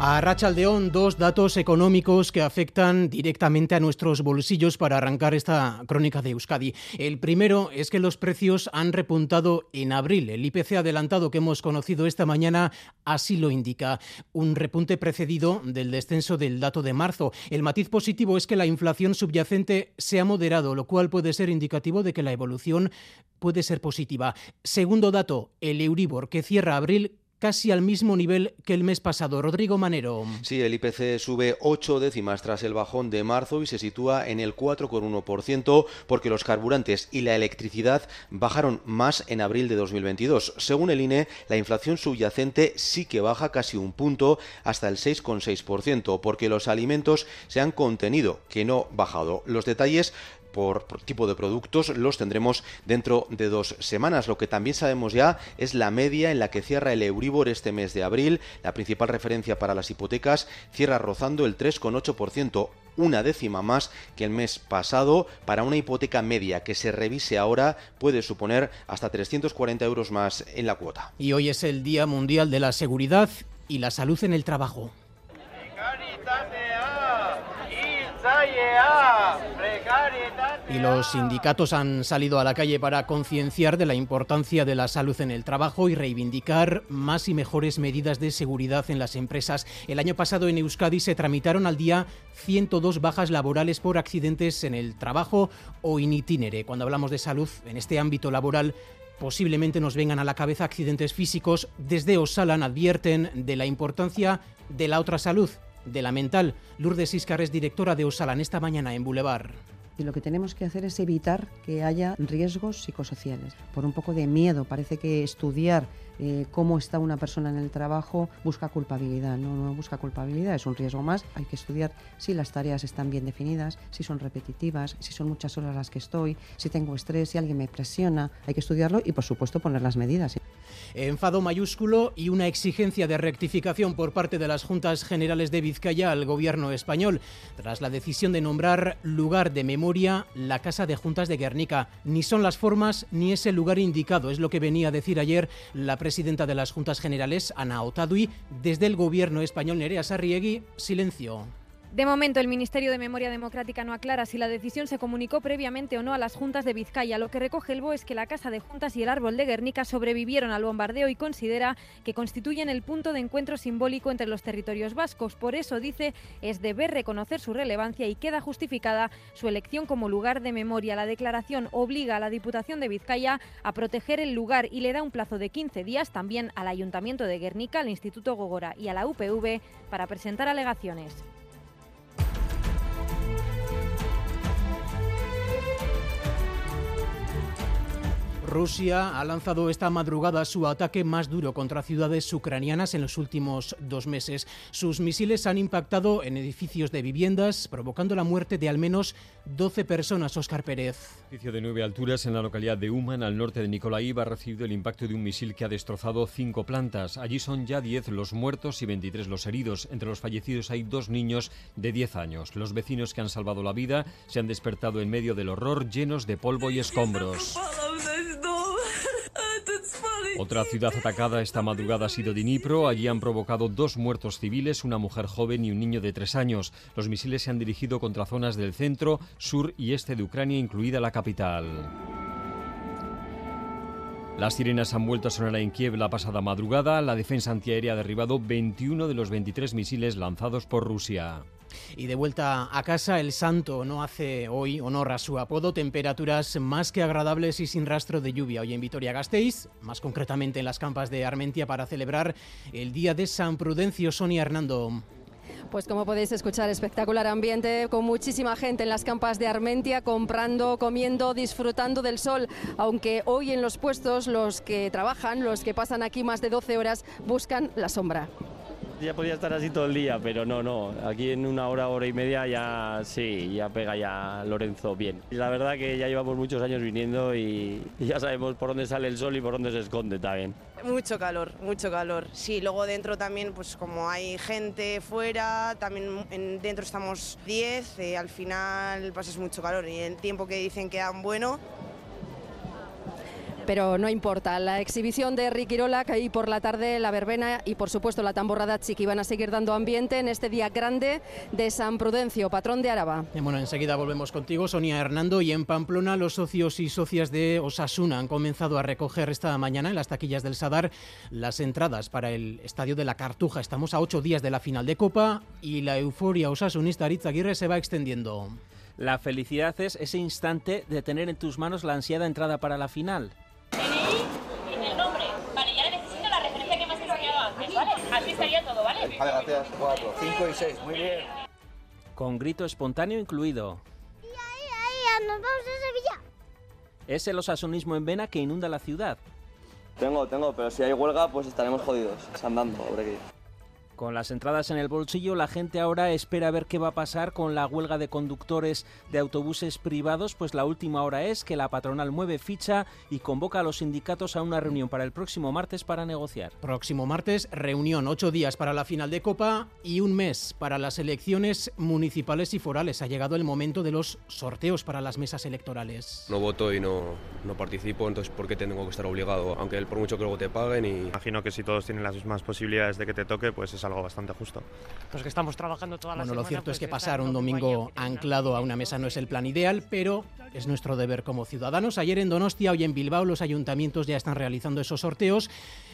A Rachaldeón, dos datos económicos que afectan directamente a nuestros bolsillos para arrancar esta crónica de Euskadi. El primero es que los precios han repuntado en abril. El IPC adelantado que hemos conocido esta mañana así lo indica. Un repunte precedido del descenso del dato de marzo. El matiz positivo es que la inflación subyacente se ha moderado, lo cual puede ser indicativo de que la evolución puede ser positiva. Segundo dato, el Euribor, que cierra abril casi al mismo nivel que el mes pasado. Rodrigo Manero. Sí, el IPC sube ocho décimas tras el bajón de marzo y se sitúa en el 4,1% porque los carburantes y la electricidad bajaron más en abril de 2022. Según el INE, la inflación subyacente sí que baja casi un punto hasta el 6,6% porque los alimentos se han contenido, que no bajado. Los detalles por, tipo de productos los tendremos dentro de dos semanas. Lo que también sabemos ya es la media en la que cierra el Euribor este mes de abril. La principal referencia para las hipotecas cierra rozando el 3,8% una décima más que el mes pasado. Para una hipoteca media que se revise ahora puede suponer hasta 340 euros más en la cuota. Y hoy es el Día Mundial de la Seguridad y la Salud en el Trabajo. Y los sindicatos han salido a la calle para concienciar de la importancia de la salud en el trabajo y reivindicar más y mejores medidas de seguridad en las empresas. El año pasado en Euskadi se tramitaron al día 102 bajas laborales por accidentes en el trabajo o in itinere. Cuando hablamos de salud en este ámbito laboral, posiblemente nos vengan a la cabeza accidentes físicos. Desde Osalan advierten de la importancia de la otra salud, de la mental. Lourdes Iscar es directora de Osalan esta mañana en Boulevard. Y lo que tenemos que hacer es evitar que haya riesgos psicosociales. Por un poco de miedo, parece que estudiar eh, cómo está una persona en el trabajo busca culpabilidad. No, no busca culpabilidad, es un riesgo más. Hay que estudiar si las tareas están bien definidas, si son repetitivas, si son muchas horas las que estoy, si tengo estrés, si alguien me presiona. Hay que estudiarlo y, por supuesto, poner las medidas enfado mayúsculo y una exigencia de rectificación por parte de las Juntas Generales de Vizcaya al gobierno español, tras la decisión de nombrar lugar de memoria la Casa de Juntas de Guernica. Ni son las formas ni es el lugar indicado, es lo que venía a decir ayer la presidenta de las Juntas Generales, Ana Otadui, desde el gobierno español, Nerea Sarriegui, silencio. De momento, el Ministerio de Memoria Democrática no aclara si la decisión se comunicó previamente o no a las juntas de Vizcaya. Lo que recoge el BO es que la Casa de Juntas y el Árbol de Guernica sobrevivieron al bombardeo y considera que constituyen el punto de encuentro simbólico entre los territorios vascos. Por eso, dice, es deber reconocer su relevancia y queda justificada su elección como lugar de memoria. La declaración obliga a la Diputación de Vizcaya a proteger el lugar y le da un plazo de 15 días también al Ayuntamiento de Guernica, al Instituto Gogora y a la UPV para presentar alegaciones. Rusia ha lanzado esta madrugada su ataque más duro contra ciudades ucranianas en los últimos dos meses. Sus misiles han impactado en edificios de viviendas, provocando la muerte de al menos 12 personas. Oscar Pérez. Edificio de nueve alturas en la localidad de Uman, al norte de Nikolaev, ha recibido el impacto de un misil que ha destrozado cinco plantas. Allí son ya 10 los muertos y 23 los heridos. Entre los fallecidos hay dos niños de 10 años. Los vecinos que han salvado la vida se han despertado en medio del horror, llenos de polvo y escombros. Otra ciudad atacada esta madrugada ha sido Dnipro. Allí han provocado dos muertos civiles, una mujer joven y un niño de tres años. Los misiles se han dirigido contra zonas del centro, sur y este de Ucrania, incluida la capital. Las sirenas han vuelto a sonar en Kiev la pasada madrugada. La defensa antiaérea ha derribado 21 de los 23 misiles lanzados por Rusia. Y de vuelta a casa, el santo no hace hoy honor a su apodo, temperaturas más que agradables y sin rastro de lluvia. Hoy en Vitoria-Gasteiz, más concretamente en las campas de Armentia, para celebrar el Día de San Prudencio. Sonia Hernando. Pues como podéis escuchar, espectacular ambiente con muchísima gente en las campas de Armentia comprando, comiendo, disfrutando del sol, aunque hoy en los puestos los que trabajan, los que pasan aquí más de 12 horas, buscan la sombra. Ya podía estar así todo el día, pero no, no. Aquí en una hora, hora y media ya sí, ya pega ya Lorenzo bien. La verdad que ya llevamos muchos años viniendo y, ya sabemos por dónde sale el sol y por dónde se esconde también. Mucho calor, mucho calor. Sí, luego dentro también, pues como hay gente fuera, también en, dentro estamos 10, eh, al final pasas mucho calor y el tiempo que dicen que dan bueno, pero no importa. La exhibición de que ahí por la tarde la verbena y por supuesto la tamborrada chiqui van a seguir dando ambiente en este día grande de San Prudencio, patrón de Araba. Bueno, enseguida volvemos contigo, Sonia Hernando, y en Pamplona los socios y socias de Osasuna han comenzado a recoger esta mañana en las taquillas del Sadar las entradas para el Estadio de la Cartuja. Estamos a ocho días de la final de Copa y la euforia osasunista Aritz Aguirre se va extendiendo. La felicidad es ese instante de tener en tus manos la ansiada entrada para la final. DNI y el nombre. Vale, ya necesito la referencia que me has enseñado Así estaría todo, ¿vale? Vale, gracias. Cuatro, cinco y seis. Muy bien. Con grito espontáneo incluido. Y ahí, ahí, nos vamos a Sevilla. Es el osasunismo en vena que inunda la ciudad. Tengo, tengo, pero si hay huelga, pues estaremos jodidos. andando, por aquí. Con las entradas en el bolsillo, la gente ahora espera ver qué va a pasar con la huelga de conductores de autobuses privados, pues la última hora es que la patronal mueve ficha y convoca a los sindicatos a una reunión para el próximo martes para negociar. Próximo martes, reunión, ocho días para la final de Copa y un mes para las elecciones municipales y forales. Ha llegado el momento de los sorteos para las mesas electorales. No voto y no, no participo, entonces ¿por qué tengo que estar obligado? Aunque por mucho que luego te paguen y... Imagino que si todos tienen las mismas posibilidades de que te toque, pues es algo bastante justo. Pues que estamos trabajando toda la Bueno, lo cierto pues es que pasar un domingo anclado a una mesa no es el plan ideal, pero es nuestro deber como ciudadanos. Ayer en Donostia, hoy en Bilbao, los ayuntamientos ya están realizando esos sorteos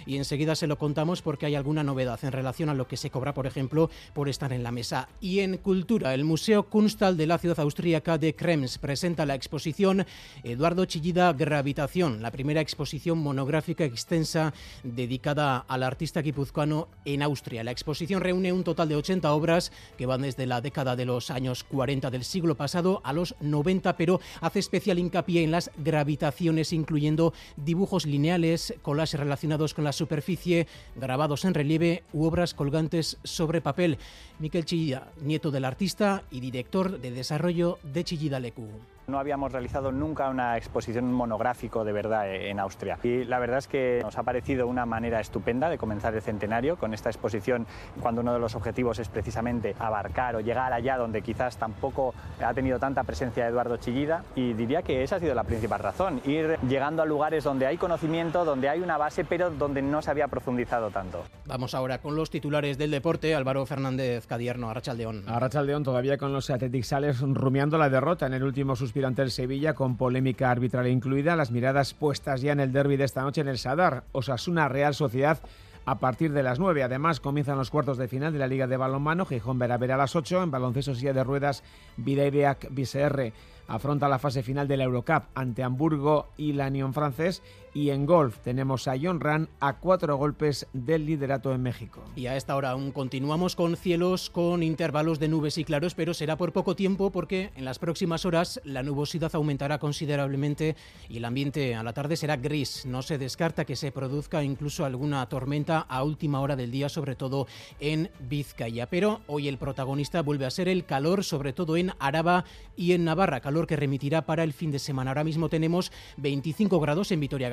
y enseguida se lo contamos porque hay alguna novedad en relación a lo que se cobra, por ejemplo, por estar en la mesa. Y en cultura, el Museo Kunstal de la ciudad austríaca de Krems presenta la exposición Eduardo Chillida Gravitación, la primera exposición monográfica extensa dedicada al artista guipuzcoano en Austria. La exposición reúne un total de 80 obras que van desde la década de los años 40 del siglo pasado a los 90, pero especial hincapié en las gravitaciones, incluyendo dibujos lineales, collages relacionados con la superficie, grabados en relieve u obras colgantes sobre papel. Miquel Chillida, nieto del artista y director de desarrollo de Chillida Lecu. No habíamos realizado nunca una exposición monográfico de verdad en Austria. Y la verdad es que nos ha parecido una manera estupenda de comenzar el centenario con esta exposición, cuando uno de los objetivos es precisamente abarcar o llegar allá donde quizás tampoco ha tenido tanta presencia Eduardo Chillida. Y diría que esa ha sido la principal razón, ir llegando a lugares donde hay conocimiento, donde hay una base, pero donde no se había profundizado tanto. Vamos ahora con los titulares del deporte. Álvaro Fernández Cadierno, Arrachaldeón. Arrachaldeón todavía con los Athletic Sales rumiando la derrota en el último suspiro ante el Sevilla con polémica arbitral incluida, las miradas puestas ya en el derby de esta noche en el Sadar, Osasuna Real Sociedad a partir de las 9. Además, comienzan los cuartos de final de la Liga de Balonmano. Gijón verá a las 8. En baloncesto silla de ruedas, Vidaideac BCR afronta la fase final de la Eurocup ante Hamburgo y la Unión francés y en golf tenemos a John Ran a cuatro golpes del liderato en México. Y a esta hora aún continuamos con cielos con intervalos de nubes y claros, pero será por poco tiempo porque en las próximas horas la nubosidad aumentará considerablemente y el ambiente a la tarde será gris. No se descarta que se produzca incluso alguna tormenta a última hora del día, sobre todo en Vizcaya. Pero hoy el protagonista vuelve a ser el calor, sobre todo en Araba y en Navarra, calor que remitirá para el fin de semana. Ahora mismo tenemos 25 grados en Vitoria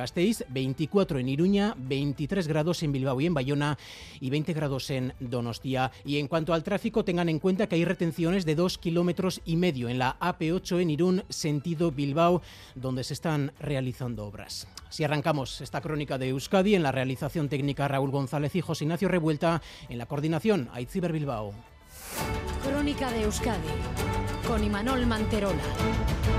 24 en Iruña, 23 grados en Bilbao y en Bayona y 20 grados en Donostia. Y en cuanto al tráfico, tengan en cuenta que hay retenciones de 2 kilómetros y medio en la AP8 en Irún, sentido Bilbao, donde se están realizando obras. Si arrancamos esta crónica de Euskadi, en la realización técnica Raúl González y José Ignacio Revuelta, en la coordinación Aitziber Bilbao. Crónica de Euskadi con Imanol Manterola.